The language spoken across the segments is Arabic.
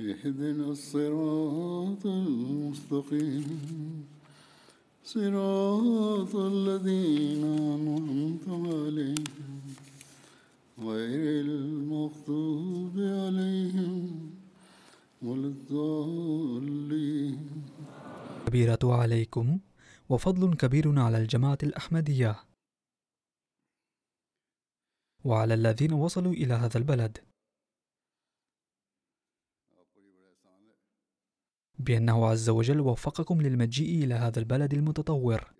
اهدنا الصراط المستقيم. صراط الذين أنعمت عليهم غير المغضوب عليهم ولا الضالين. الكبيرة عليكم وفضل كبير على الجماعة الأحمدية. وعلى الذين وصلوا إلى هذا البلد. بأنه عز وجل وفقكم للمجيء إلى هذا البلد المتطور.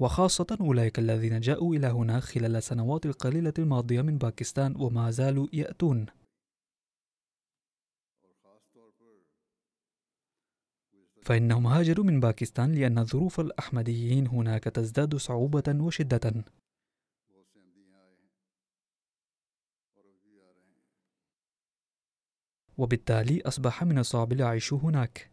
وخاصة أولئك الذين جاءوا إلى هنا خلال السنوات القليلة الماضية من باكستان وما زالوا يأتون. فإنهم هاجروا من باكستان لأن ظروف الأحمديين هناك تزداد صعوبة وشدة. وبالتالي أصبح من الصعب العيش هناك.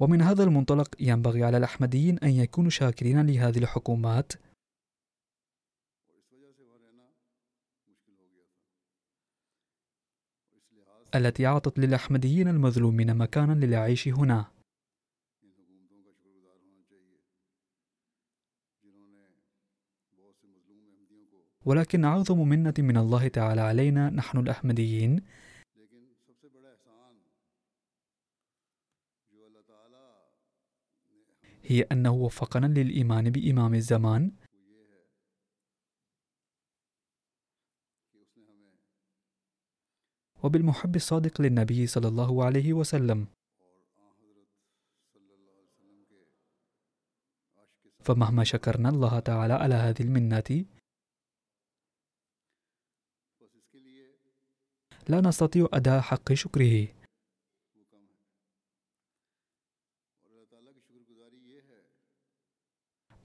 ومن هذا المنطلق ينبغي على الأحمديين أن يكونوا شاكرين لهذه الحكومات. التي أعطت للأحمديين المظلومين مكانا للعيش هنا. ولكن أعظم منة من الله تعالى علينا نحن الأحمديين. هي أنه وفقنا للإيمان بإمام الزمان. وبالمحب الصادق للنبي صلى الله عليه وسلم. فمهما شكرنا الله تعالى على هذه المنة لا نستطيع أداء حق شكره.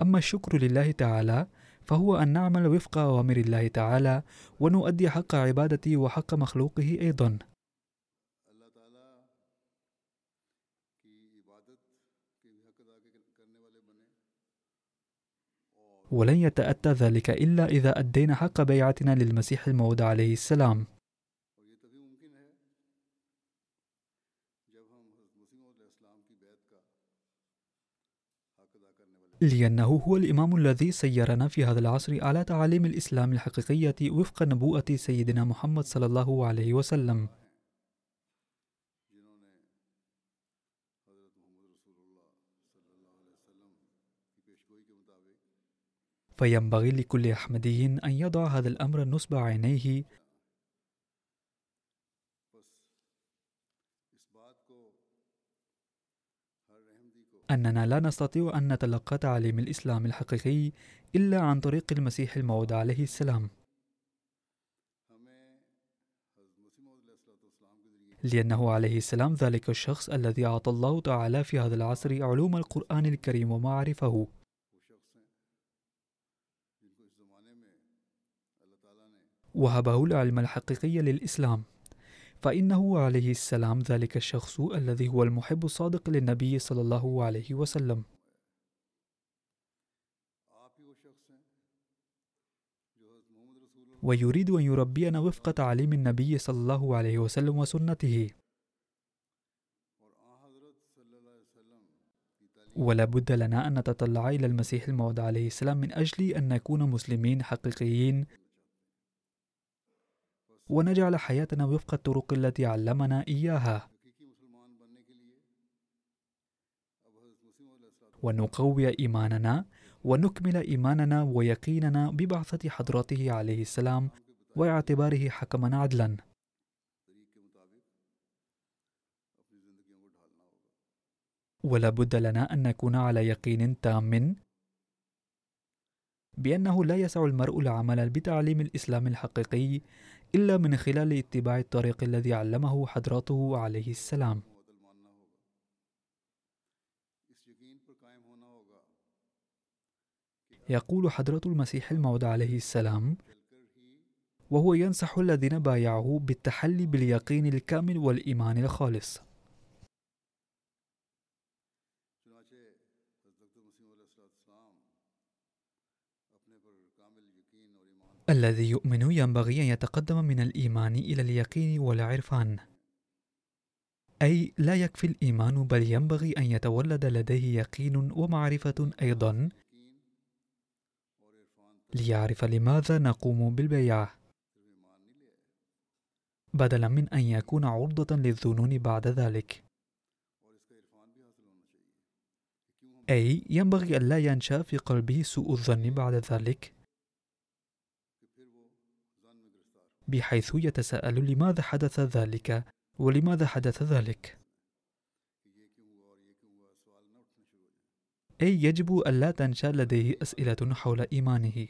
أما الشكر لله تعالى فهو أن نعمل وفق أوامر الله تعالى ونؤدي حق عبادته وحق مخلوقه أيضا. ولن يتأتى ذلك إلا إذا أدينا حق بيعتنا للمسيح الموعود عليه السلام. لأنه هو الإمام الذي سيرنا في هذا العصر على تعاليم الإسلام الحقيقية وفق نبوءة سيدنا محمد صلى الله عليه وسلم. فينبغي لكل أحمدي أن يضع هذا الأمر نصب عينيه أننا لا نستطيع أن نتلقى تعاليم الإسلام الحقيقي إلا عن طريق المسيح الموعود عليه السلام. لأنه عليه السلام ذلك الشخص الذي أعطى الله تعالى في هذا العصر علوم القرآن الكريم ومعارفه وهبه العلم الحقيقي للإسلام. فإنه عليه السلام ذلك الشخص الذي هو المحب الصادق للنبي صلى الله عليه وسلم. ويريد أن يربينا وفق تعاليم النبي صلى الله عليه وسلم وسنته. ولا بد لنا أن نتطلع إلى المسيح الموعود عليه السلام من أجل أن نكون مسلمين حقيقيين ونجعل حياتنا وفق الطرق التي علمنا إياها. ونقوي إيماننا ونكمل إيماننا ويقيننا ببعثة حضرته عليه السلام واعتباره حكما عدلا. ولا بد لنا أن نكون على يقين تام بأنه لا يسع المرء العمل بتعليم الإسلام الحقيقي إلا من خلال اتباع الطريق الذي علمه حضرته عليه السلام. يقول حضرة المسيح الموعود عليه السلام وهو ينصح الذين بايعوه بالتحلي باليقين الكامل والإيمان الخالص. الذي يؤمن ينبغي أن يتقدم من الإيمان إلى اليقين والعرفان. أي لا يكفي الإيمان بل ينبغي أن يتولد لديه يقين ومعرفة أيضا ليعرف لماذا نقوم بالبيعة بدلا من أن يكون عرضة للظنون بعد ذلك. أي ينبغي أن لا ينشأ في قلبه سوء الظن بعد ذلك. بحيث يتساءل لماذا حدث ذلك ولماذا حدث ذلك. أي يجب ألا تنشأ لديه أسئلة حول إيمانه.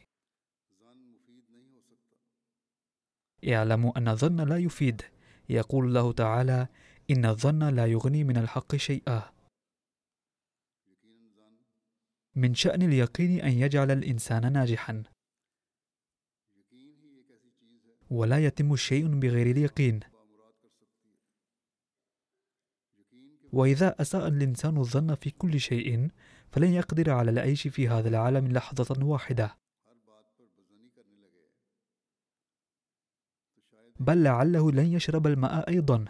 اعلموا أن الظن لا يفيد. يقول الله تعالى إن الظن لا يغني من الحق شيئا. من شأن اليقين أن يجعل الإنسان ناجحا. ولا يتم شيء بغير اليقين. وإذا أساء الإنسان الظن في كل شيء فلن يقدر على العيش في هذا العالم لحظة واحدة. بل لعله لن يشرب الماء أيضا.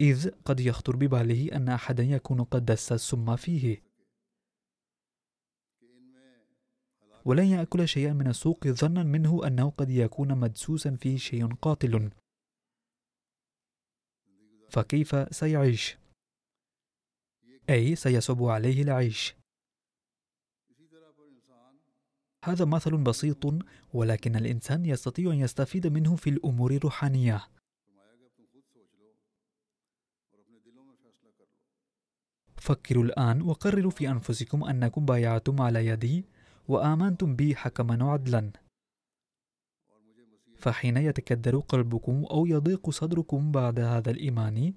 إذ قد يخطر بباله أن أحدا يكون قد دس السم فيه. ولن يأكل شيئا من السوق ظنا منه أنه قد يكون مدسوسا فيه شيء قاتل. فكيف سيعيش؟ أي سيصعب عليه العيش. هذا مثل بسيط ولكن الإنسان يستطيع أن يستفيد منه في الأمور الروحانية. فكروا الآن وقرروا في أنفسكم أنكم بايعتم على يدي وآمنتم بي حكما وعدلا فحين يتكدر قلبكم أو يضيق صدركم بعد هذا الإيمان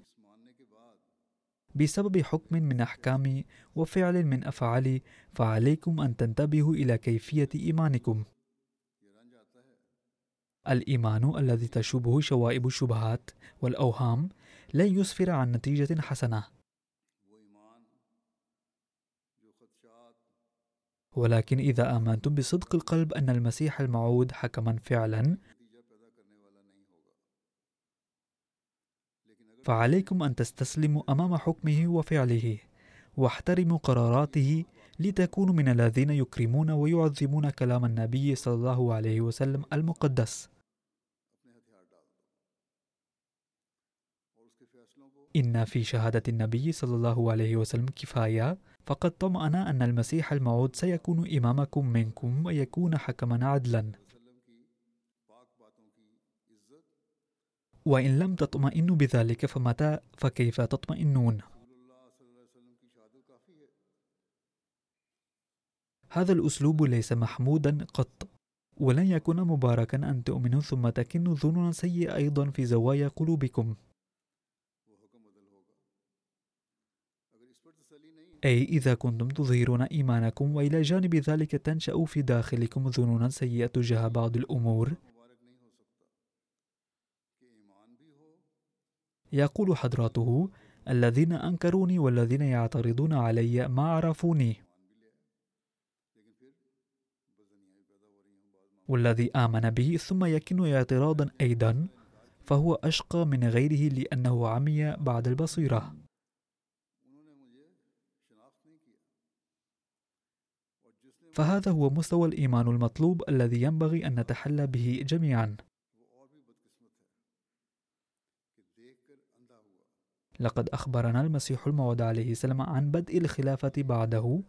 بسبب حكم من أحكامي وفعل من أفعالي فعليكم أن تنتبهوا إلى كيفية إيمانكم. الإيمان الذي تشوبه شوائب الشبهات والأوهام لن يسفر عن نتيجة حسنة. ولكن إذا آمنتم بصدق القلب أن المسيح الموعود حكما فعلا فعليكم أن تستسلموا أمام حكمه وفعله واحترموا قراراته لتكونوا من الذين يكرمون ويعظمون كلام النبي صلى الله عليه وسلم المقدس. إن في شهادة النبي صلى الله عليه وسلم كفاية. فقد طمأن أن المسيح الموعود سيكون إمامكم منكم ويكون حكما عدلا. وإن لم تطمئنوا بذلك فمتى فكيف تطمئنون؟ هذا الأسلوب ليس محمودا قط ولن يكون مباركا أن تؤمنوا ثم تكنوا ظنونا سيئة أيضا في زوايا قلوبكم. أي إذا كنتم تظهرون إيمانكم وإلى جانب ذلك تنشأ في داخلكم ظنونا سيئة تجاه بعض الأمور. يقول حضراته الذين أنكروني والذين يعترضون علي ما عرفوني. والذي آمن به ثم يكن اعتراضا أيضا فهو أشقى من غيره لأنه عمي بعد البصيرة. فهذا هو مستوى الإيمان المطلوب الذي ينبغي أن نتحلى به جميعا. لقد أخبرنا المسيح الموعود عليه السلام عن بدء الخلافة بعده.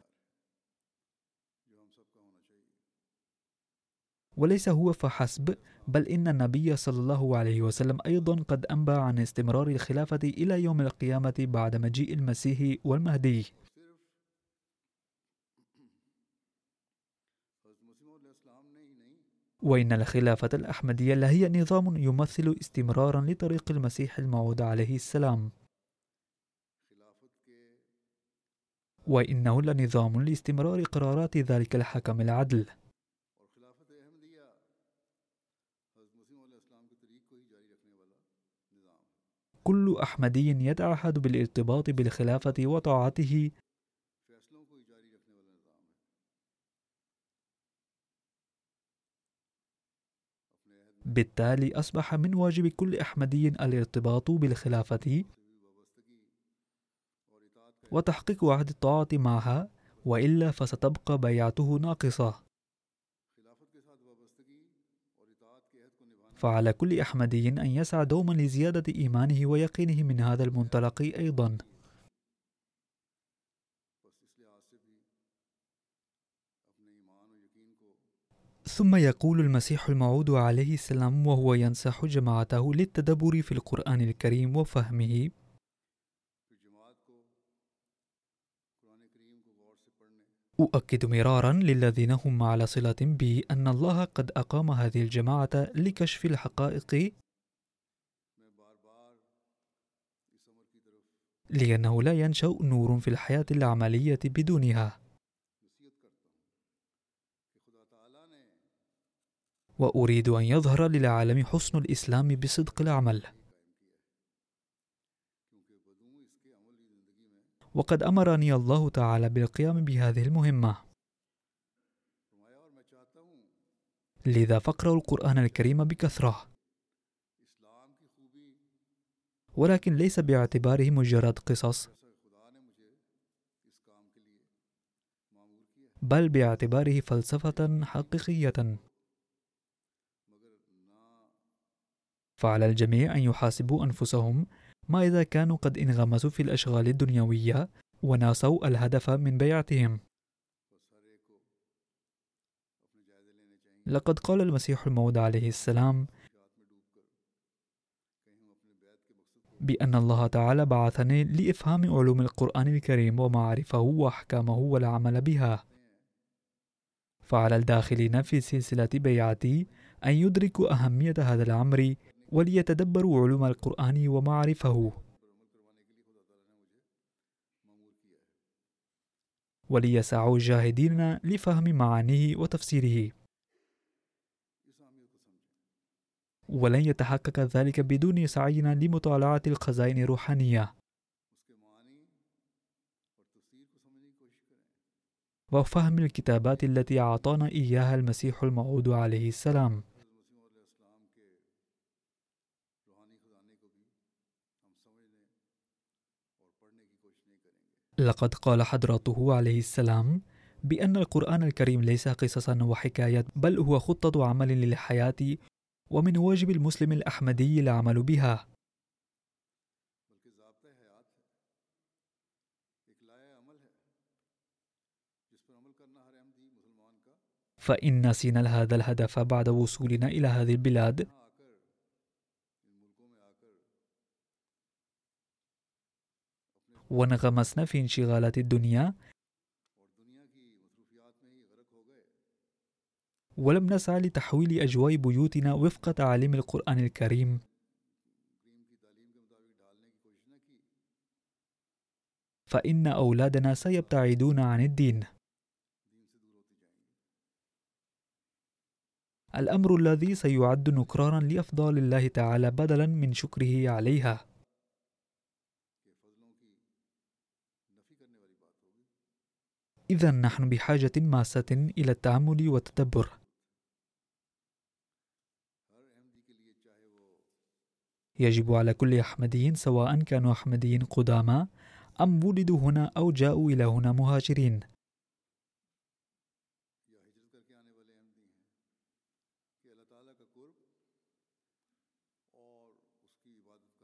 وليس هو فحسب بل إن النبي صلى الله عليه وسلم أيضا قد أنبأ عن استمرار الخلافة إلى يوم القيامة بعد مجيء المسيح والمهدي. وإن الخلافة الأحمدية لهي نظام يمثل استمرارا لطريق المسيح الموعود عليه السلام. وإنه لنظام لاستمرار قرارات ذلك الحكم العدل. كل أحمدي يتعهد بالارتباط بالخلافة وطاعته بالتالي أصبح من واجب كل أحمدي الارتباط بالخلافة وتحقيق عهد الطاعة معها وإلا فستبقى بيعته ناقصة. فعلى كل أحمدي أن يسعى دوما لزيادة إيمانه ويقينه من هذا المنطلق أيضا. ثم يقول المسيح الموعود عليه السلام وهو ينصح جماعته للتدبر في القرآن الكريم وفهمه. أؤكد مرارا للذين هم على صلة بي أن الله قد أقام هذه الجماعة لكشف الحقائق لأنه لا ينشأ نور في الحياة العملية بدونها. وأريد أن يظهر للعالم حسن الإسلام بصدق العمل. وقد أمرني الله تعالى بالقيام بهذه المهمة. لذا فاقرأوا القرآن الكريم بكثرة. ولكن ليس باعتباره مجرد قصص بل باعتباره فلسفة حقيقية. فعلى الجميع أن يحاسبوا أنفسهم ما إذا كانوا قد انغمسوا في الأشغال الدنيوية وناسوا الهدف من بيعتهم. لقد قال المسيح الموعود عليه السلام بأن الله تعالى بعثني لإفهام علوم القرآن الكريم ومعارفه وأحكامه والعمل بها. فعلى الداخلين في سلسلة بيعتي أن يدركوا أهمية هذا الأمر وليتدبروا علوم القرآن ومعرفه. وليسعوا الجاهدين لفهم معانيه وتفسيره. ولن يتحقق ذلك بدون سعينا لمطالعة الخزائن الروحانية. وفهم الكتابات التي أعطانا إياها المسيح الموعود عليه السلام. لقد قال حضرته عليه السلام بأن القرآن الكريم ليس قصصا وحكايات بل هو خطة عمل للحياة ومن واجب المسلم الأحمدي العمل بها. فإن نسينا هذا الهدف بعد وصولنا إلى هذه البلاد وانغمسنا في انشغالات الدنيا. ولم نسعى لتحويل أجواء بيوتنا وفق تعاليم القرآن الكريم. فإن أولادنا سيبتعدون عن الدين. الأمر الذي سيعد نكرارا لأفضال الله تعالى بدلا من شكره عليها. إذا نحن بحاجة ماسة إلى التأمل والتدبر. يجب على كل أحمدي سواء كانوا أحمديين قدامى أم ولدوا هنا أو جاءوا إلى هنا مهاجرين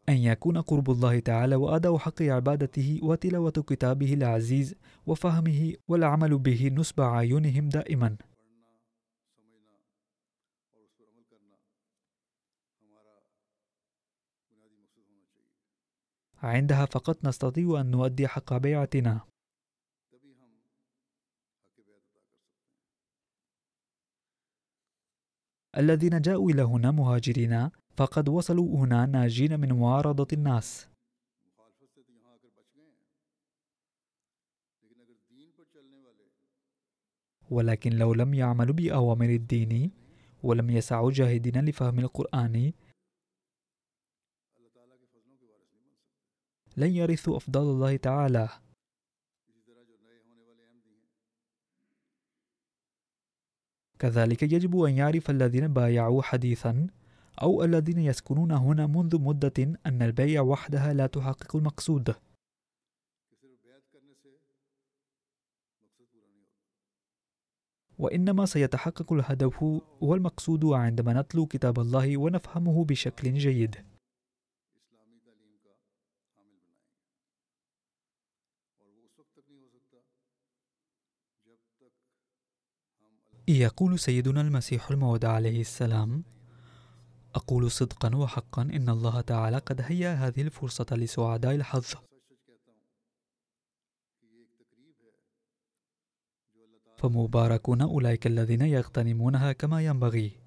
أن يكون قرب الله تعالى وأداء حق عبادته وتلاوة كتابه العزيز وفهمه والعمل به نصب أعينهم دائما. عندها فقط نستطيع أن نؤدي حق بيعتنا. الذين جاءوا إلى هنا مهاجرين فقد وصلوا هنا ناجين من معارضة الناس. ولكن لو لم يعملوا بأوامر الدين ولم يسعوا جاهدين لفهم القرآن لن يرثوا أفضل الله تعالى. كذلك يجب أن يعرف الذين بايعوا حديثا أو الذين يسكنون هنا منذ مدة أن البيع وحدها لا تحقق المقصود. وإنما سيتحقق الهدف والمقصود عندما نتلو كتاب الله ونفهمه بشكل جيد. يقول سيدنا المسيح الموعود عليه السلام أقول صدقا وحقا إن الله تعالى قد هيأ هذه الفرصة لسعداء الحظ. فمباركون أولئك الذين يغتنمونها كما ينبغي.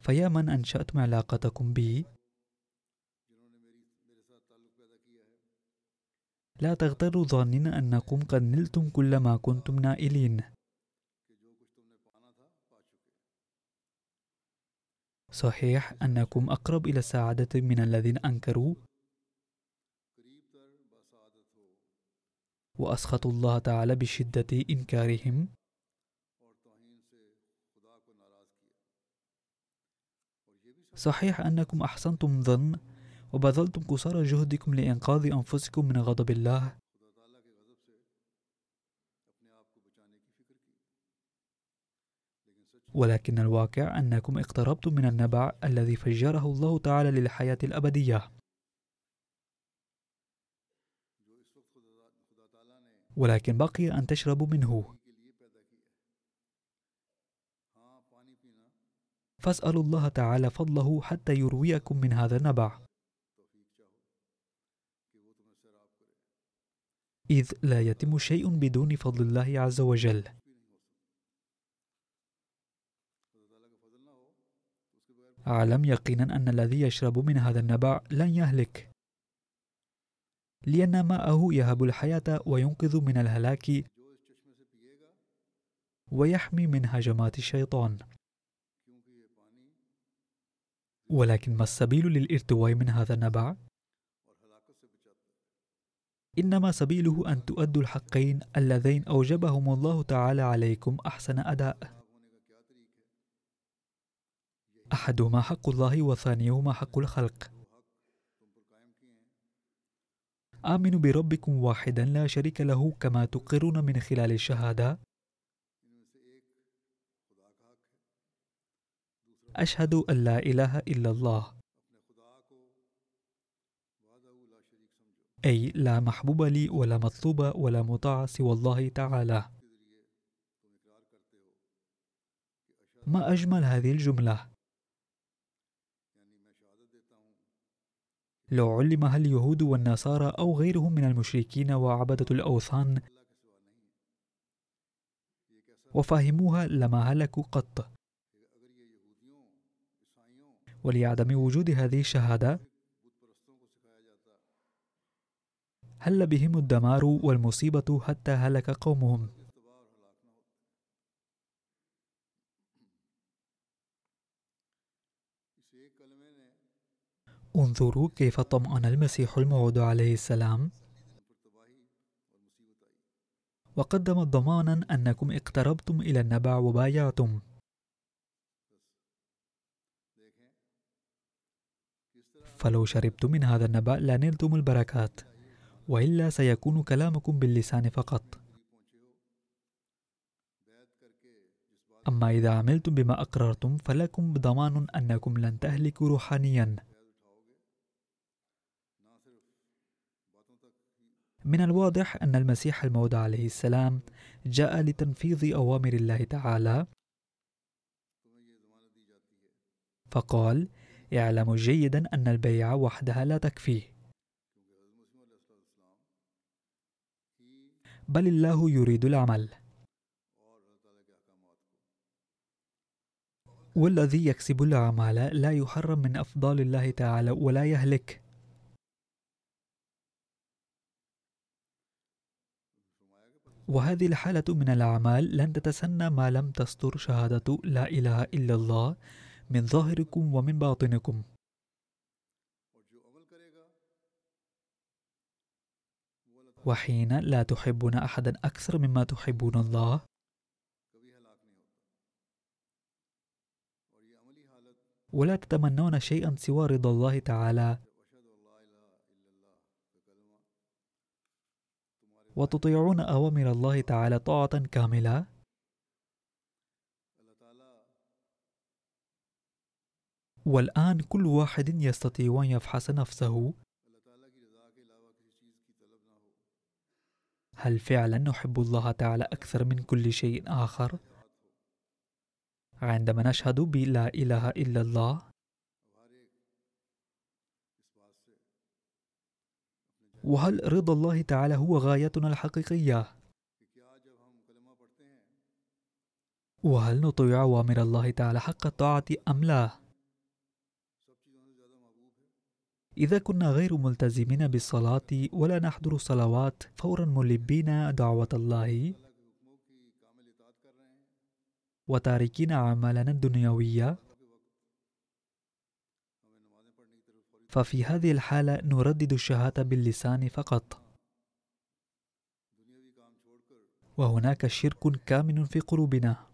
فيا من أنشأتم علاقتكم بي؟ لا تغتروا ظانين أنكم قد نلتم كل ما كنتم نائلين. صحيح أنكم أقرب إلى السعادة من الذين أنكروا؟ وأسخطوا الله تعالى بشدة إنكارهم؟ صحيح أنكم أحسنتم ظن وبذلتم قصارى جهدكم لإنقاذ أنفسكم من غضب الله؟ ولكن الواقع أنكم اقتربتم من النبع الذي فجره الله تعالى للحياة الأبدية. ولكن بقي أن تشربوا منه. فاسألوا الله تعالى فضله حتى يرويكم من هذا النبع. إذ لا يتم شيء بدون فضل الله عز وجل. أعلم يقينا أن الذي يشرب من هذا النبع لن يهلك. لأن ماءه يهب الحياة وينقذ من الهلاك ويحمي من هجمات الشيطان. ولكن ما السبيل للارتواء من هذا النبع؟ إنما سبيله أن تؤدوا الحقين اللذين أوجبهم الله تعالى عليكم أحسن أداء. أحدهما حق الله وثانيهما حق الخلق. آمنوا بربكم واحدا لا شريك له كما تقرون من خلال الشهادة. أشهد أن لا إله إلا الله. أي لا محبوب لي ولا مطلوب ولا مطاع سوى الله تعالى. ما أجمل هذه الجملة؟ لو علمها اليهود والنصارى أو غيرهم من المشركين وعبدة الأوثان وفهموها لما هلكوا قط. ولعدم وجود هذه الشهادة هل بهم الدمار والمصيبة حتى هلك قومهم؟ انظروا كيف طمأن المسيح الموعود عليه السلام. وقدم ضمانا أنكم اقتربتم إلى النبع وبايعتم. فلو شربتم من هذا النبأ لنلتم البركات وإلا سيكون كلامكم باللسان فقط. أما إذا عملتم بما أقررتم فلكم ضمان أنكم لن تهلكوا روحانيا. من الواضح أن المسيح الموعود عليه السلام جاء لتنفيذ أوامر الله تعالى. فقال اعلموا جيدا أن البيعة وحدها لا تكفي. بل الله يريد العمل. والذي يكسب الأعمال لا يحرم من أفضال الله تعالى ولا يهلك. وهذه الحالة من الأعمال لن تتسنى ما لم تستر شهادة لا إله إلا الله من ظاهركم ومن باطنكم. وحين لا تحبون أحدا أكثر مما تحبون الله. ولا تتمنون شيئا سوى رضا الله تعالى. وتطيعون أوامر الله تعالى طاعة كاملة؟ والآن كل واحد يستطيع أن يفحص نفسه. هل فعلا نحب الله تعالى أكثر من كل شيء آخر؟ عندما نشهد بلا إله إلا الله. وهل رضا الله تعالى هو غايتنا الحقيقية؟ وهل نطيع أوامر الله تعالى حق الطاعة أم لا؟ إذا كنا غير ملتزمين بالصلاة ولا نحضر الصلوات فورا ملبين دعوة الله وتاركين أعمالنا الدنيوية ففي هذه الحالة نردد الشهادة باللسان فقط. وهناك شرك كامن في قلوبنا.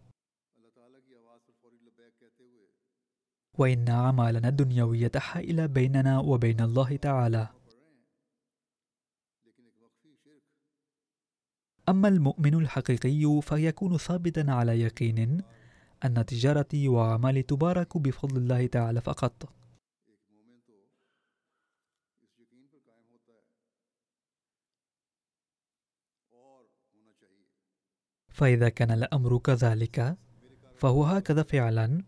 وإن أعمالنا الدنيوية حائلة بيننا وبين الله تعالى. أما المؤمن الحقيقي فيكون ثابتا على يقين أن تجارتي وأعمالي تبارك بفضل الله تعالى فقط. فإذا كان الأمر كذلك فهو هكذا فعلا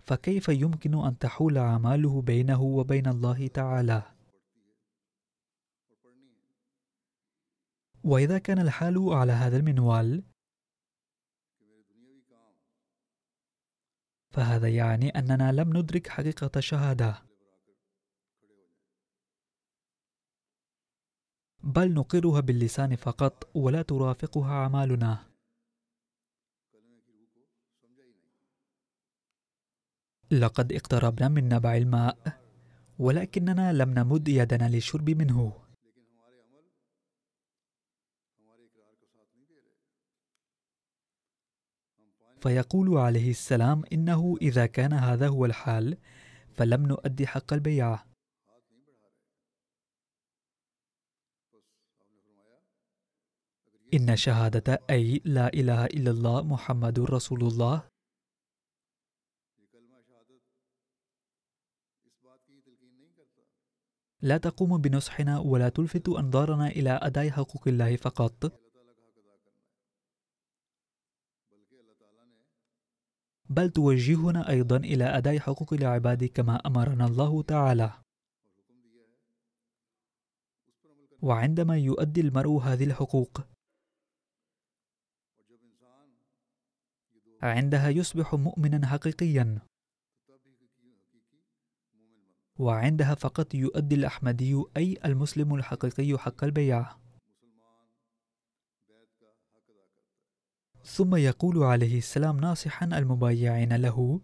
فكيف يمكن أن تحول أعماله بينه وبين الله تعالى؟ وإذا كان الحال على هذا المنوال فهذا يعني أننا لم ندرك حقيقة الشهادة بل نقرها باللسان فقط ولا ترافقها أعمالنا لقد اقتربنا من نبع الماء ولكننا لم نمد يدنا للشرب منه. فيقول عليه السلام إنه إذا كان هذا هو الحال فلم نؤدي حق البيعه إن شهادة أي لا إله إلا الله محمد رسول الله لا تقوم بنصحنا ولا تلفت أنظارنا إلى أداء حقوق الله فقط. بل توجهنا أيضا إلى أداء حقوق العباد كما أمرنا الله تعالى. وعندما يؤدي المرء هذه الحقوق عندها يصبح مؤمنا حقيقيا. وعندها فقط يؤدي الأحمدي أي المسلم الحقيقي حق البيعة ثم يقول عليه السلام ناصحا المبايعين له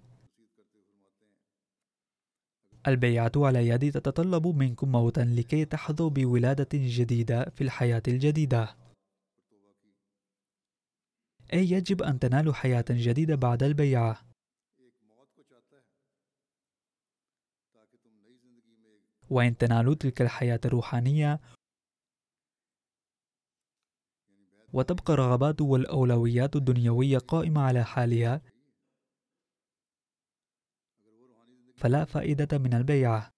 البيعة على يدي تتطلب منكم موتا لكي تحظوا بولادة جديدة في الحياة الجديدة. أي يجب أن تنالوا حياة جديدة بعد البيعة. وإن تنالوا تلك الحياة الروحانية. وتبقى الرغبات والأولويات الدنيوية قائمة على حالها. فلا فائدة من البيعة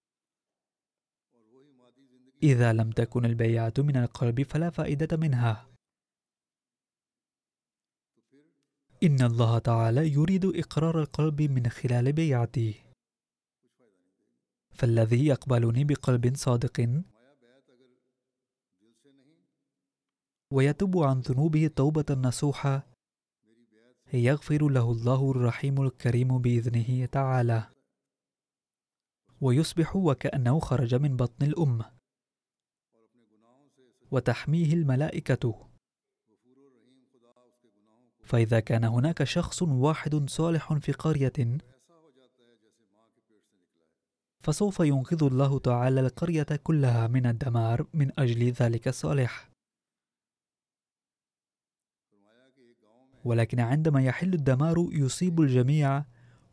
إذا لم تكن البيعة من القلب فلا فائدة منها. إن الله تعالى يريد إقرار القلب من خلال بيعته. فالذي يقبلني بقلب صادق. ويتوب عن ذنوبه توبة نصوحة. يغفر له الله الرحيم الكريم بإذنه تعالى. ويصبح وكأنه خرج من بطن الأم وتحميه الملائكة. فإذا كان هناك شخص واحد صالح في قرية فسوف ينقذ الله تعالى القرية كلها من الدمار من أجل ذلك الصالح. ولكن عندما يحل الدمار يصيب الجميع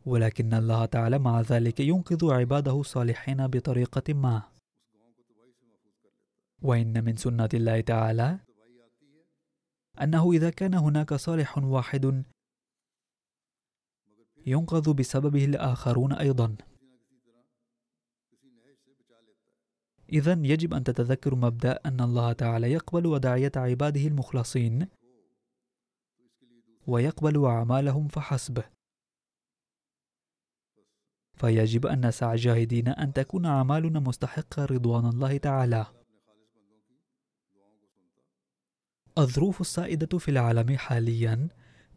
ولكن الله تعالى مع ذلك ينقذ عباده الصالحين بطريقة ما. وإن من سنة الله تعالى أنه إذا كان هناك صالح واحد ينقذ بسببه الآخرون أيضا. إذا يجب أن تتذكروا مبدأ أن الله تعالى يقبل وداعية عباده المخلصين ويقبل أعمالهم فحسب فيجب أن نسعى جاهدين أن تكون أعمالنا مستحقة رضوان الله تعالى. الظروف السائدة في العالم حاليا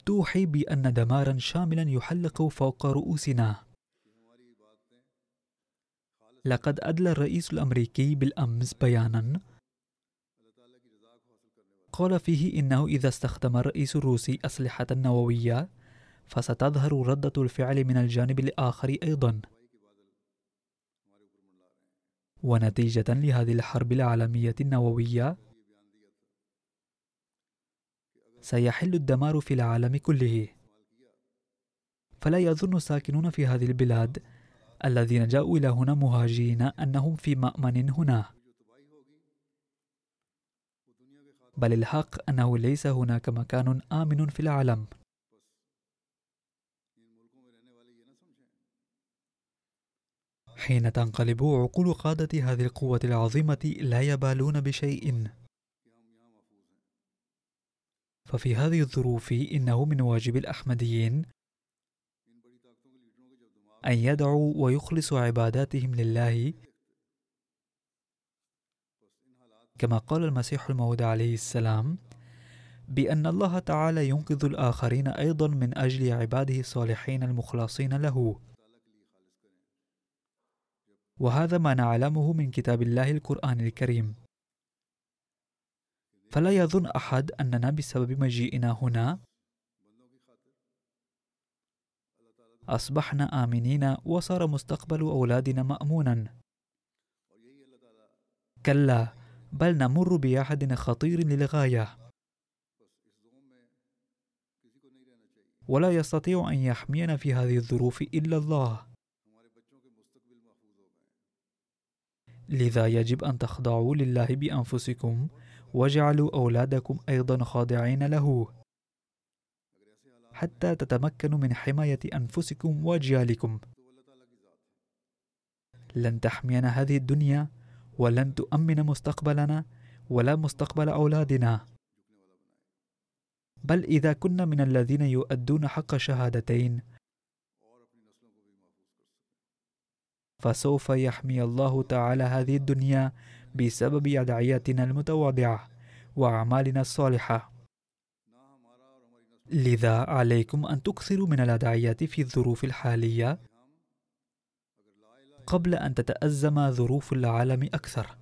توحي بأن دمارا شاملا يحلق فوق رؤوسنا. لقد أدلى الرئيس الأمريكي بالأمس بيانا. قال فيه إنه إذا استخدم الرئيس الروسي أسلحة نووية فستظهر ردة الفعل من الجانب الآخر أيضا. ونتيجة لهذه الحرب العالمية النووية سيحل الدمار في العالم كله. فلا يظن الساكنون في هذه البلاد الذين جاءوا إلى هنا مهاجرين أنهم في مأمن هنا. بل الحق أنه ليس هناك مكان آمن في العالم. حين تنقلب عقول قادة هذه القوة العظيمة لا يبالون بشيء. ففي هذه الظروف إنه من واجب الأحمديين أن يدعوا ويخلصوا عباداتهم لله. كما قال المسيح الموعود عليه السلام بأن الله تعالى ينقذ الآخرين أيضا من أجل عباده الصالحين المخلصين له. وهذا ما نعلمه من كتاب الله القرآن الكريم. فلا يظن أحد أننا بسبب مجيئنا هنا أصبحنا آمنين وصار مستقبل أولادنا مأمونا. كلا بل نمر بأحد خطير للغاية. ولا يستطيع أن يحمينا في هذه الظروف إلا الله. لذا يجب أن تخضعوا لله بأنفسكم واجعلوا أولادكم أيضا خاضعين له. حتى تتمكنوا من حماية أنفسكم وأجيالكم لن تحمينا هذه الدنيا ولن تؤمن مستقبلنا ولا مستقبل أولادنا. بل إذا كنا من الذين يؤدون حق شهادتين فسوف يحمي الله تعالى هذه الدنيا بسبب أدعيتنا المتواضعة وأعمالنا الصالحة. لذا عليكم أن تكثروا من الأدعيات في الظروف الحالية قبل أن تتأزم ظروف العالم أكثر.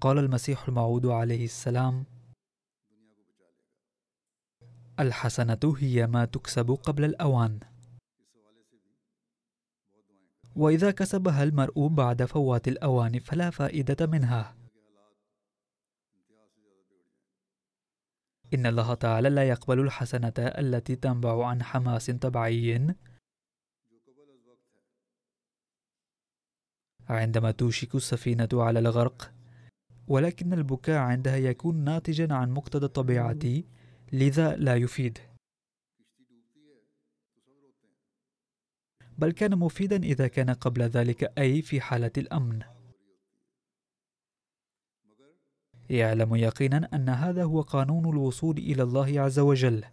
قال المسيح الموعود عليه السلام الحسنة هي ما تكسب قبل الأوان. وإذا كسبها المرء بعد فوات الأوان فلا فائدة منها. إن الله تعالى لا يقبل الحسنة التي تنبع عن حماس طبيعي عندما توشك السفينة على الغرق ولكن البكاء عندها يكون ناتجا عن مقتضى الطبيعة لذا لا يفيد. بل كان مفيدا إذا كان قبل ذلك أي في حالة الأمن. يعلم يقينا أن هذا هو قانون الوصول إلى الله عز وجل.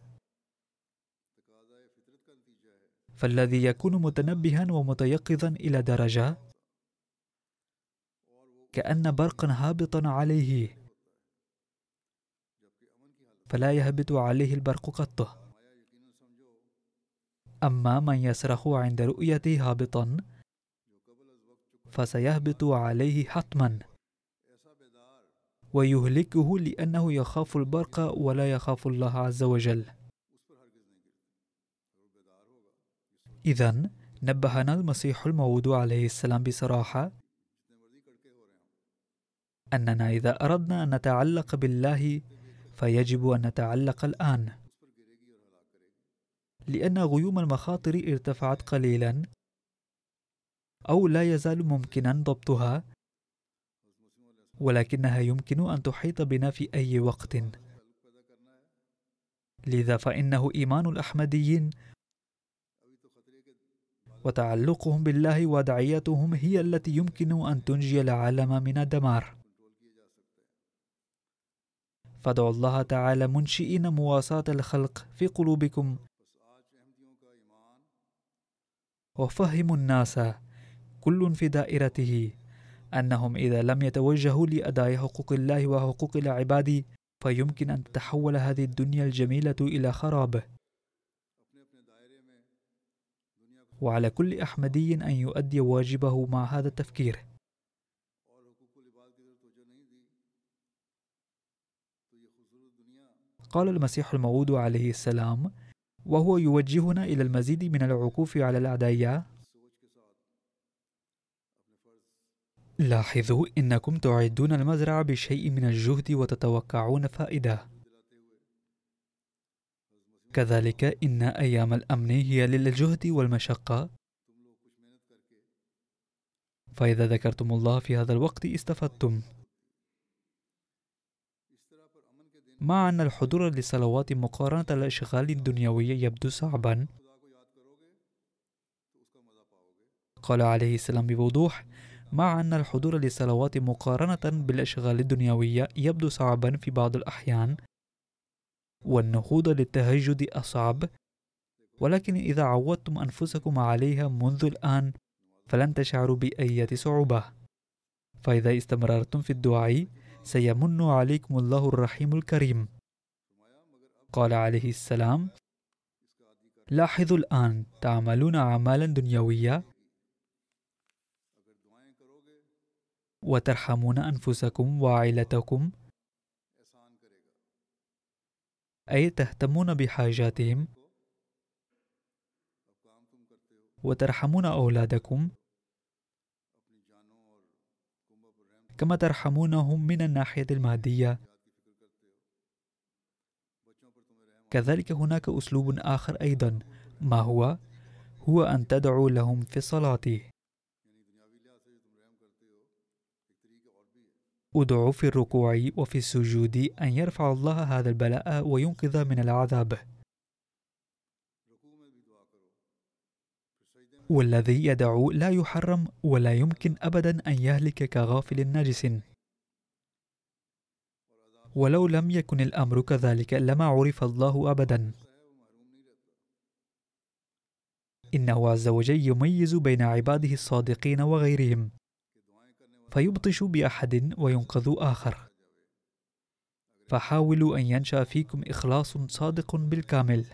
فالذي يكون متنبها ومتيقظا إلى درجة؟ كأن برقا هابطا عليه. فلا يهبط عليه البرق قط. أما من يصرخ عند رؤيته هابطا فسيهبط عليه حتما. ويهلكه لأنه يخاف البرق ولا يخاف الله عز وجل. إذا نبهنا المسيح الموعود عليه السلام بصراحة أننا إذا أردنا أن نتعلق بالله فيجب أن نتعلق الآن. لأن غيوم المخاطر ارتفعت قليلا أو لا يزال ممكنا ضبطها ولكنها يمكن أن تحيط بنا في أي وقت. لذا فإنه إيمان الأحمديين وتعلقهم بالله ودعيتهم هي التي يمكن أن تنجي العالم من الدمار. فادعوا الله تعالى منشئين مواساة الخلق في قلوبكم. وفهموا الناس كل في دائرته. أنهم إذا لم يتوجهوا لأداء حقوق الله وحقوق العباد فيمكن أن تتحول هذه الدنيا الجميلة إلى خراب. وعلى كل أحمدي أن يؤدي واجبه مع هذا التفكير. قال المسيح الموعود عليه السلام وهو يوجهنا إلى المزيد من العكوف على الأعداء. لاحظوا إنكم تعدون المزرعة بشيء من الجهد وتتوقعون فائدة. كذلك إن أيام الأمن هي للجهد والمشقة. فإذا ذكرتم الله في هذا الوقت استفدتم. مع أن الحضور للصلوات مقارنة الأشغال الدنيوية يبدو صعبا. قال عليه السلام بوضوح مع أن الحضور للصلوات مقارنة بالأشغال الدنيوية يبدو صعبا في بعض الأحيان والنهوض للتهجد أصعب. ولكن إذا عودتم أنفسكم عليها منذ الآن فلن تشعروا بأية صعوبة. فإذا استمررتم في الدعاء سيمن عليكم الله الرحيم الكريم. قال عليه السلام لاحظوا الآن تعملون أعمالا دنيوية؟ وترحمون أنفسكم وعائلتكم أي تهتمون بحاجاتهم وترحمون أولادكم كما ترحمونهم من الناحية المادية كذلك هناك أسلوب آخر أيضا ما هو؟ هو أن تدعو لهم في الصلاة ادعوا في الركوع وفي السجود أن يرفع الله هذا البلاء وينقذ من العذاب. والذي يدعو لا يحرم ولا يمكن أبدا أن يهلك كغافل نجس. ولو لم يكن الأمر كذلك لما عرف الله أبدا. إنه عز وجل يميز بين عباده الصادقين وغيرهم. فيبطش بأحد وينقذ آخر. فحاولوا أن ينشأ فيكم إخلاص صادق بالكامل.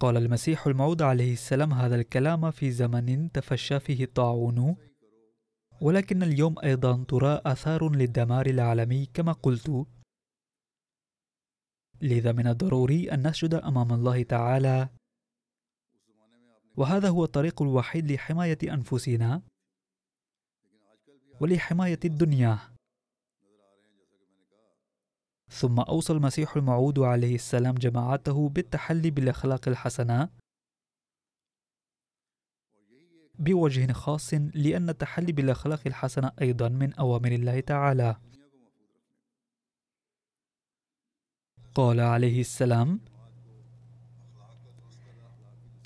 قال المسيح الموعود عليه السلام هذا الكلام في زمن تفشى فيه الطاعون. ولكن اليوم أيضا ترى آثار للدمار العالمي كما قلت. لذا من الضروري أن نسجد أمام الله تعالى وهذا هو الطريق الوحيد لحماية أنفسنا ولحماية الدنيا. ثم أوصى المسيح الموعود عليه السلام جماعته بالتحلي بالأخلاق الحسنة بوجه خاص لأن التحلي بالأخلاق الحسنة أيضا من أوامر الله تعالى. قال عليه السلام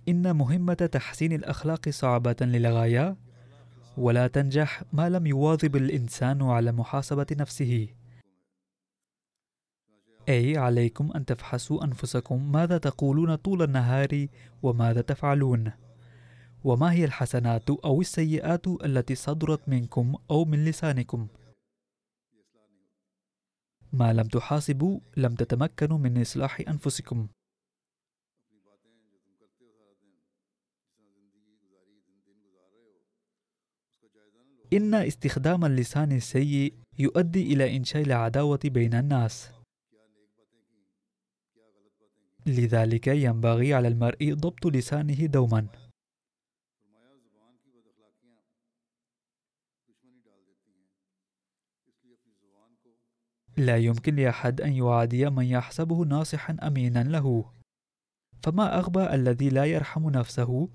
إن مهمة تحسين الأخلاق صعبة للغاية ولا تنجح ما لم يواظب الإنسان على محاسبة نفسه. أي عليكم أن تفحصوا أنفسكم ماذا تقولون طول النهار وماذا تفعلون. وما هي الحسنات أو السيئات التي صدرت منكم أو من لسانكم؟ ما لم تحاسبوا لم تتمكنوا من إصلاح أنفسكم. إن استخدام اللسان السيء يؤدي إلى إنشاء العداوة بين الناس. لذلك ينبغي على المرء ضبط لسانه دوما. لا يمكن لأحد أن يعادي من يحسبه ناصحا أمينا له. فما أغبى الذي لا يرحم نفسه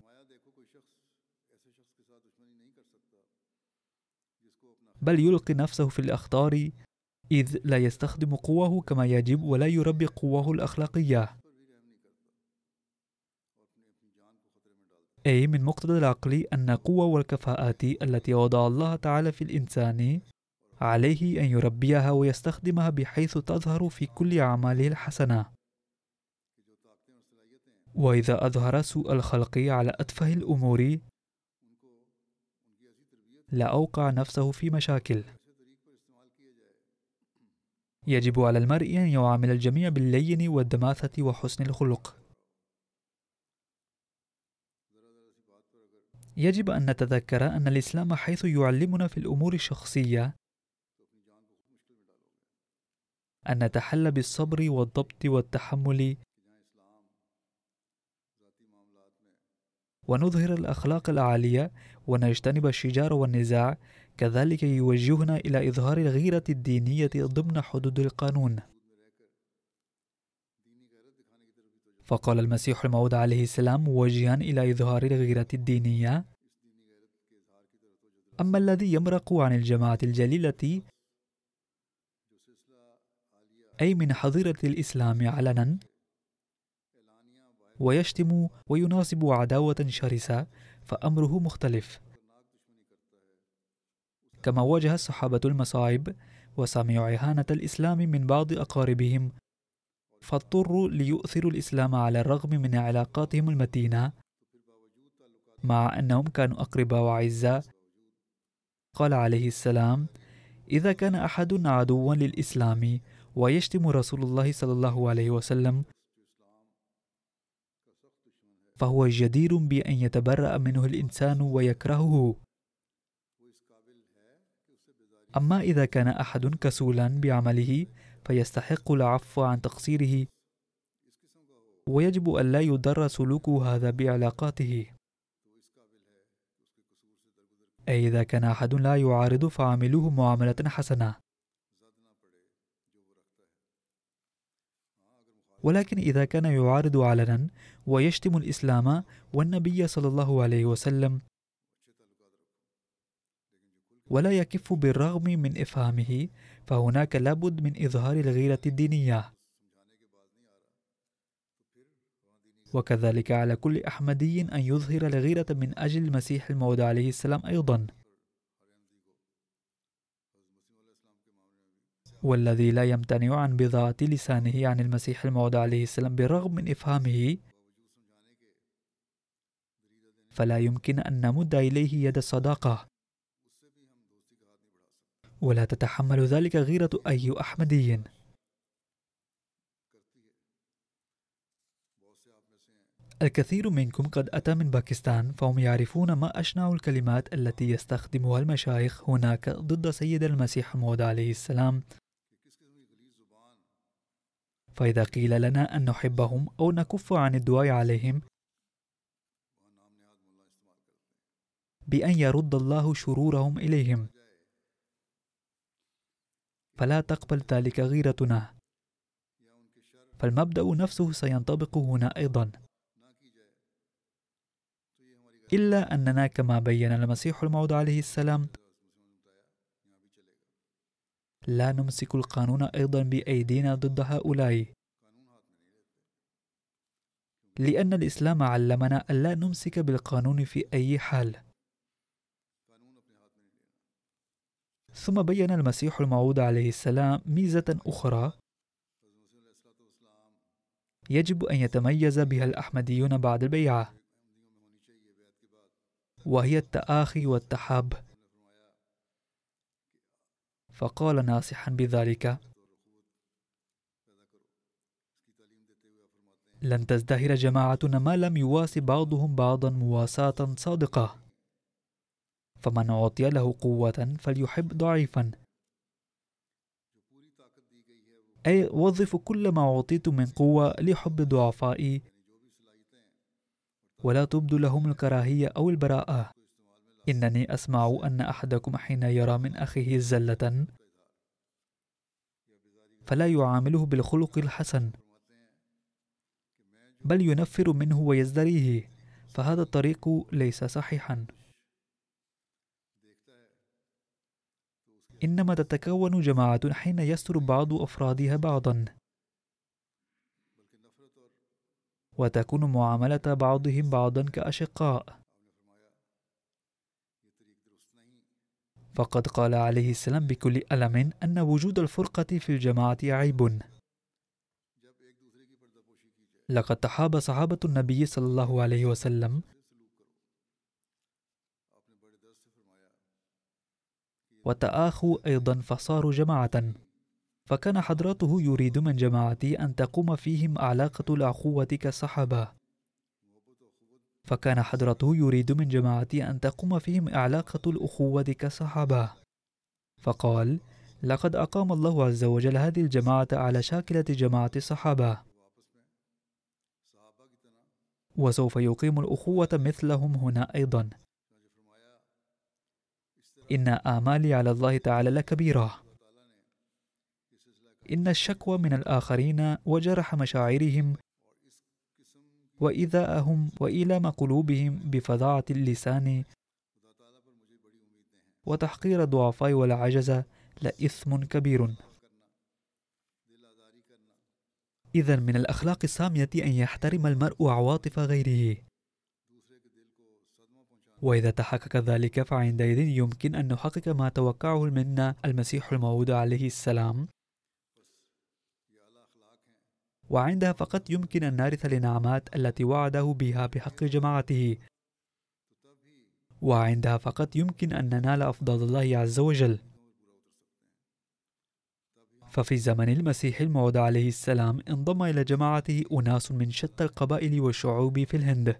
بل يلقي نفسه في الأخطار إذ لا يستخدم قوه كما يجب ولا يربي قوه الأخلاقية. أي من مقتضى العقل أن قوة والكفاءات التي وضع الله تعالى في الإنسان عليه أن يربيها ويستخدمها بحيث تظهر في كل أعماله الحسنة. وإذا أظهر سوء الخلق على أتفه الأمور لأوقع نفسه في مشاكل. يجب على المرء أن يعامل الجميع باللين والدماثة وحسن الخلق. يجب أن نتذكر أن الإسلام حيث يعلمنا في الأمور الشخصية أن نتحلى بالصبر والضبط والتحمل ونظهر الأخلاق العالية ونجتنب الشجار والنزاع كذلك يوجهنا إلى إظهار الغيرة الدينية ضمن حدود القانون. فقال المسيح الموعود عليه السلام موجها إلى إظهار الغيرة الدينية أما الذي يمرق عن الجماعة الجليلة أي من حظيرة الإسلام علنا ويشتم ويناصب عداوة شرسة فأمره مختلف. كما واجه الصحابة المصاعب وسمعوا إهانة الإسلام من بعض أقاربهم فاضطروا ليؤثروا الإسلام على الرغم من علاقاتهم المتينة مع أنهم كانوا أقرباء وأعزاء. قال عليه السلام إذا كان أحد عدوا للإسلام ويشتم رسول الله صلى الله عليه وسلم فهو جدير بأن يتبرأ منه الإنسان ويكرهه. أما إذا كان أحد كسولا بعمله فيستحق العفو عن تقصيره. ويجب أن لا يضر سلوكه هذا بعلاقاته. أي إذا كان أحد لا يعارض فعاملوه معاملة حسنة. ولكن إذا كان يعارض علنا ويشتم الإسلام والنبي صلى الله عليه وسلم ولا يكف بالرغم من إفهامه فهناك لابد من إظهار الغيرة الدينية. وكذلك على كل أحمدي أن يظهر الغيرة من أجل المسيح الموعود عليه السلام أيضا. والذي لا يمتنع عن بضاعة لسانه عن المسيح الموعود عليه السلام بالرغم من إفهامه فلا يمكن أن نمد إليه يد الصداقة ولا تتحمل ذلك غيرة أي أحمدي. الكثير منكم قد أتى من باكستان فهم يعرفون ما أشنع الكلمات التي يستخدمها المشايخ هناك ضد سيد المسيح موعود عليه السلام. فإذا قيل لنا أن نحبهم أو نكف عن الدعاء عليهم بأن يرد الله شرورهم إليهم. فلا تقبل ذلك غيرتنا. فالمبدأ نفسه سينطبق هنا أيضا. إلا أننا كما بين المسيح الموعود عليه السلام لا نمسك القانون أيضا بأيدينا ضد هؤلاء. لأن الإسلام علمنا ألا نمسك بالقانون في أي حال. ثم بين المسيح الموعود عليه السلام ميزة أخرى. يجب أن يتميز بها الأحمديون بعد البيعة وهي التآخي والتحاب. فقال ناصحا بذلك لن تزدهر جماعتنا ما لم يواسي بعضهم بعضا مواساة صادقة. فمن أعطي له قوة فليحب ضعيفا. أي وظفوا كل ما أعطيتم من قوة لحب الضعفاء ولا تبدوا لهم الكراهية أو البراءة. إنني أسمع أن أحدكم حين يرى من أخيه زلة فلا يعامله بالخلق الحسن بل ينفر منه ويزدريه فهذا الطريق ليس صحيحا. إنما تتكون جماعة حين يستر بعض أفرادها بعضا. وتكون معاملة بعضهم بعضا كأشقاء. فقد قال عليه السلام بكل ألم أن وجود الفرقة في الجماعة عيب. لقد تحاب صحابة النبي صلى الله عليه وسلم. وتآخوا أيضا فصاروا جماعة. فكان حضرته يريد من جماعته أن تقوم فيهم علاقة الأخوة كالصحابة فكان حضرته يريد من جماعته أن تقوم فيهم علاقة الأخوة كالصحابة فقال لقد أقام الله عز وجل هذه الجماعة على شاكلة جماعة الصحابة وسوف يقيم الأخوة مثلهم هنا أيضا. إن آمالي على الله تعالى لكبيرة. إن الشكوى من الآخرين وجرح مشاعرهم وإيذاءهم وإيلام قلوبهم بفظاعة اللسان وتحقير الضعفاء والعجز لإثم كبير. إذا من الأخلاق السامية أن يحترم المرء عواطف غيره. وإذا تحقق ذلك فعندئذ يمكن أن نحقق ما توقعه منا المسيح الموعود عليه السلام. وعندها فقط يمكن أن نرث الإنعامات التي وعده بها بحق جماعته. وعندها فقط يمكن أن ننال أفضل الله عز وجل. ففي زمن المسيح الموعود عليه السلام انضم إلى جماعته أناس من شتى القبائل والشعوب في الهند.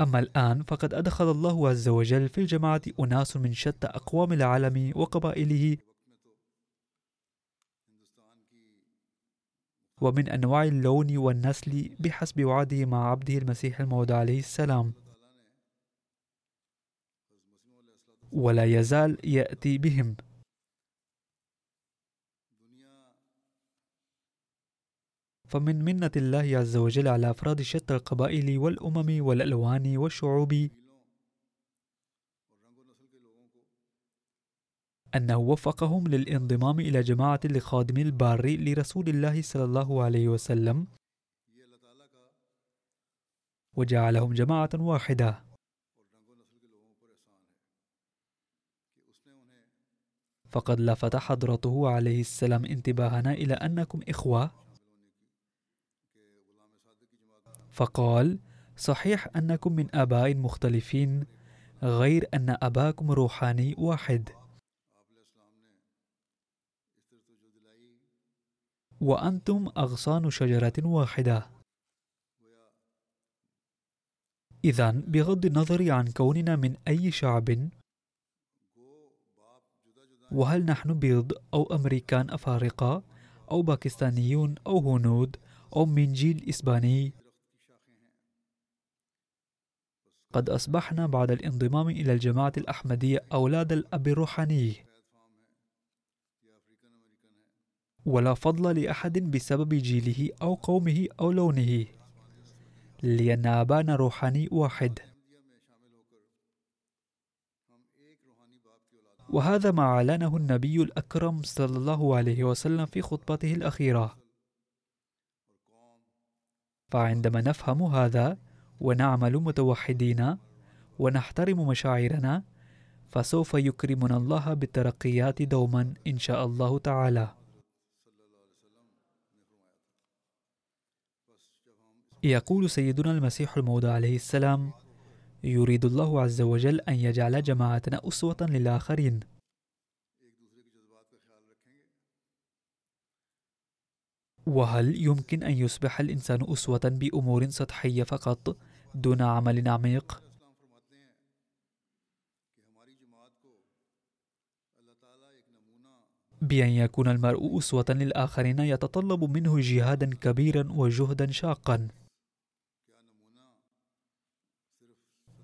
أما الآن فقد أدخل الله عز وجل في الجماعة أناس من شتى أقوام العالم وقبائله ومن أنواع اللون والنسل بحسب وعده مع عبده المسيح الموعود عليه السلام. ولا يزال يأتي بهم. فمن منة الله عز وجل على أفراد شتى القبائل والأمم والألوان والشعوب أنه وفقهم للانضمام إلى جماعة الخادم البار لرسول الله صلى الله عليه وسلم وجعلهم جماعة واحدة. فقد لفت حضرته عليه السلام انتباهنا إلى أنكم إخوة. فقال صحيح أنكم من آباء مختلفين غير أن أباكم روحاني واحد. وأنتم أغصان شجرة واحدة. إذا بغض النظر عن كوننا من أي شعب وهل نحن بيض أو أمريكان أفارقة أو باكستانيون أو هنود أو من جيل إسباني؟ قد أصبحنا بعد الانضمام إلى الجماعة الأحمدية أولاد الأب الروحاني. ولا فضل لأحد بسبب جيله أو قومه أو لونه. لأن أبانا روحاني واحد. وهذا ما أعلنه النبي الأكرم صلى الله عليه وسلم في خطبته الأخيرة. فعندما نفهم هذا ونعمل متوحدين ونحترم مشاعرنا فسوف يكرمنا الله بالترقيات دوما إن شاء الله تعالى. يقول سيدنا المسيح الموعود عليه السلام يريد الله عز وجل أن يجعل جماعتنا أسوة للآخرين وهل يمكن أن يصبح الإنسان أسوة بأمور سطحية فقط دون عمل عميق؟ بأن يكون المرء أسوة للآخرين يتطلب منه جهادا كبيرا وجهدا شاقا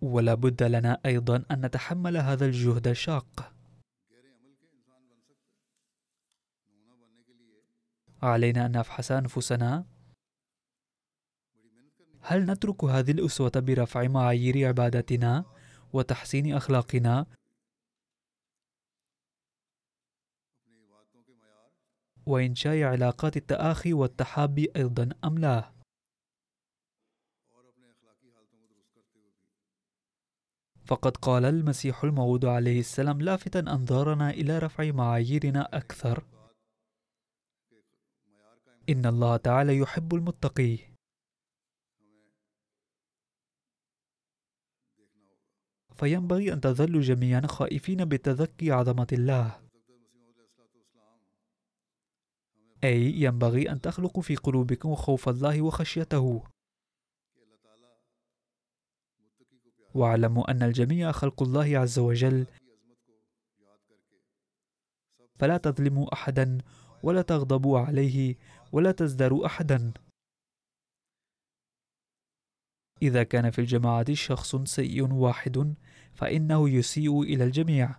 ولا بد لنا أيضا أن نتحمل هذا الجهد الشاق. علينا أن نفحص أنفسنا. هل نترك هذه الأسوة برفع معايير عبادتنا وتحسين أخلاقنا؟ وإنشاء علاقات التآخي والتحاب أيضا أم لا؟ فقد قال المسيح الموعود عليه السلام لافتا أنظارنا إلى رفع معاييرنا أكثر. إن الله تعالى يحب المتقي. فينبغي أن تظلوا جميعا خائفين بتذكي عظمة الله. أي ينبغي أن تخلقوا في قلوبكم خوف الله وخشيته. واعلموا أن الجميع خلق الله عز وجل. فلا تظلموا أحدا ولا تغضبوا عليه ولا تزدروا أحدا. إذا كان في الجماعة شخص سيء واحد فإنه يسيء إلى الجميع.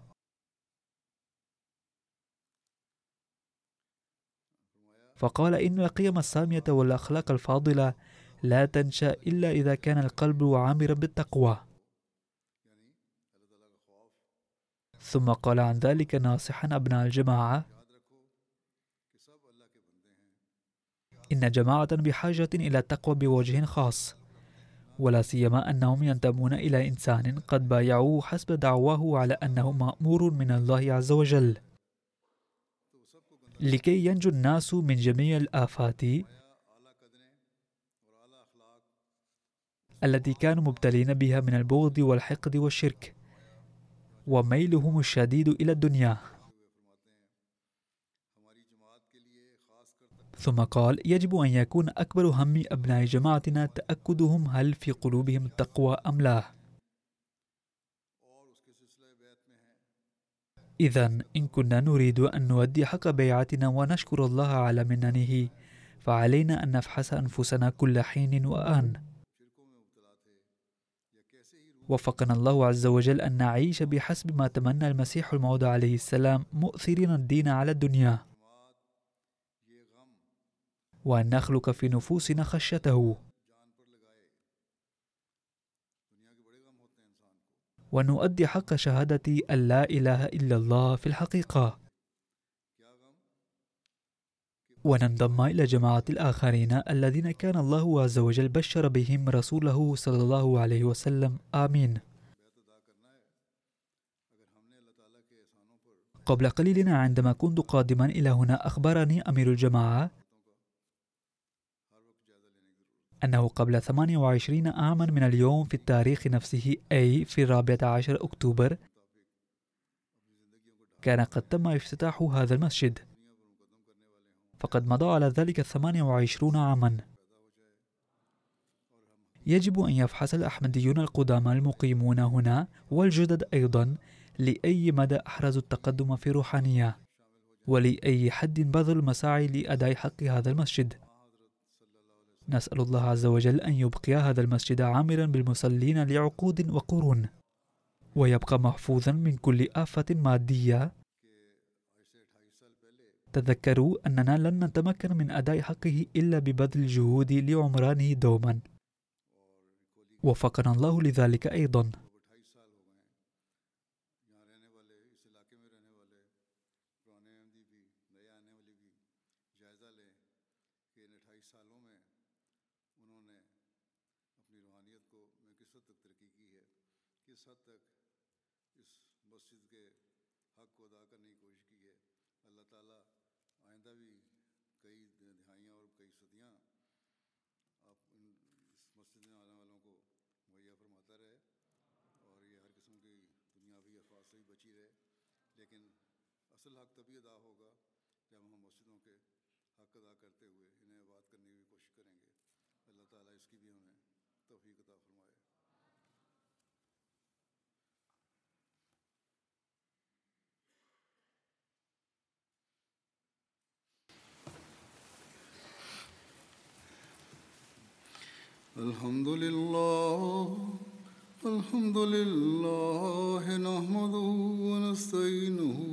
فقال إن القيم السامية والأخلاق الفاضلة لا تنشأ إلا إذا كان القلب عامرا بالتقوى. ثم قال عن ذلك ناصحا أبناء الجماعة. إن جماعة بحاجة إلى التقوى بوجه خاص ولا سيما أنهم ينتمون إلى إنسان قد بايعوه حسب دعواه على أنه مأمور من الله عز وجل. لكي ينجو الناس من جميع الآفات التي كانوا مبتلين بها من البغض والحقد والشرك. وميلهم الشديد إلى الدنيا. ثم قال يجب أن يكون أكبر هم أبناء جماعتنا تأكدهم هل في قلوبهم التقوى أم لا. إذا إن كنا نريد أن نؤدي حق بيعتنا ونشكر الله على مننه فعلينا أن نفحص أنفسنا كل حين وآن. وفقنا الله عز وجل أن نعيش بحسب ما تمنى المسيح الموعود عليه السلام مؤثرين الدين على الدنيا. وأن نخلق في نفوسنا خشيته. ونؤدي حق شهادة أن لا إله إلا الله في الحقيقة. وننضم إلى جماعة الآخرين الذين كان الله عز وجل بشر بهم رسوله صلى الله عليه وسلم. آمين. قبل قليل عندما كنت قادما إلى هنا أخبرني أمير الجماعة أنه قبل 28 عاما من اليوم في التاريخ نفسه أي في الرابع عشر أكتوبر كان قد تم افتتاح هذا المسجد. فقد مضى على ذلك 28 عاما. يجب أن يفحص الأحمديون القدامى المقيمون هنا والجدد أيضا لأي مدى أحرزوا التقدم في روحانية ولأي حد بذل المساعي لأداء حق هذا المسجد. نسأل الله عز وجل أن يبقي هذا المسجد عامرا بالمصلين لعقود وقرون ويبقى محفوظا من كل آفة مادية تذكروا أننا لن نتمكن من أداء حقه إلا ببذل الجهود لعمرانه دوما. وفقنا الله لذلك أيضا. حق تبھی ادا ہوگا جب ہم مسجدوں کے حق ادا کرتے ہوئے انہیں آباد کرنے کی کوشش کریں گے۔ اللہ تعالیٰ اس کی بھی ہمیں توفیق عطا فرمائے۔ الحمد لله الحمد لله نحمده ونستعينه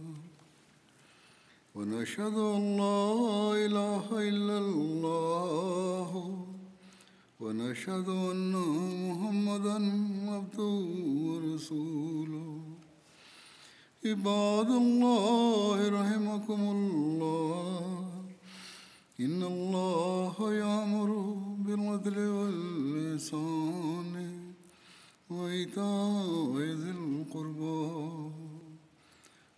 ونشهد أن لا إله إلا الله. ونشهد أن محمدا عبده ورسوله. عباد الله رحمكم الله. إن الله يأمر بالعدل والإحسان وإيتاء ذي القربى.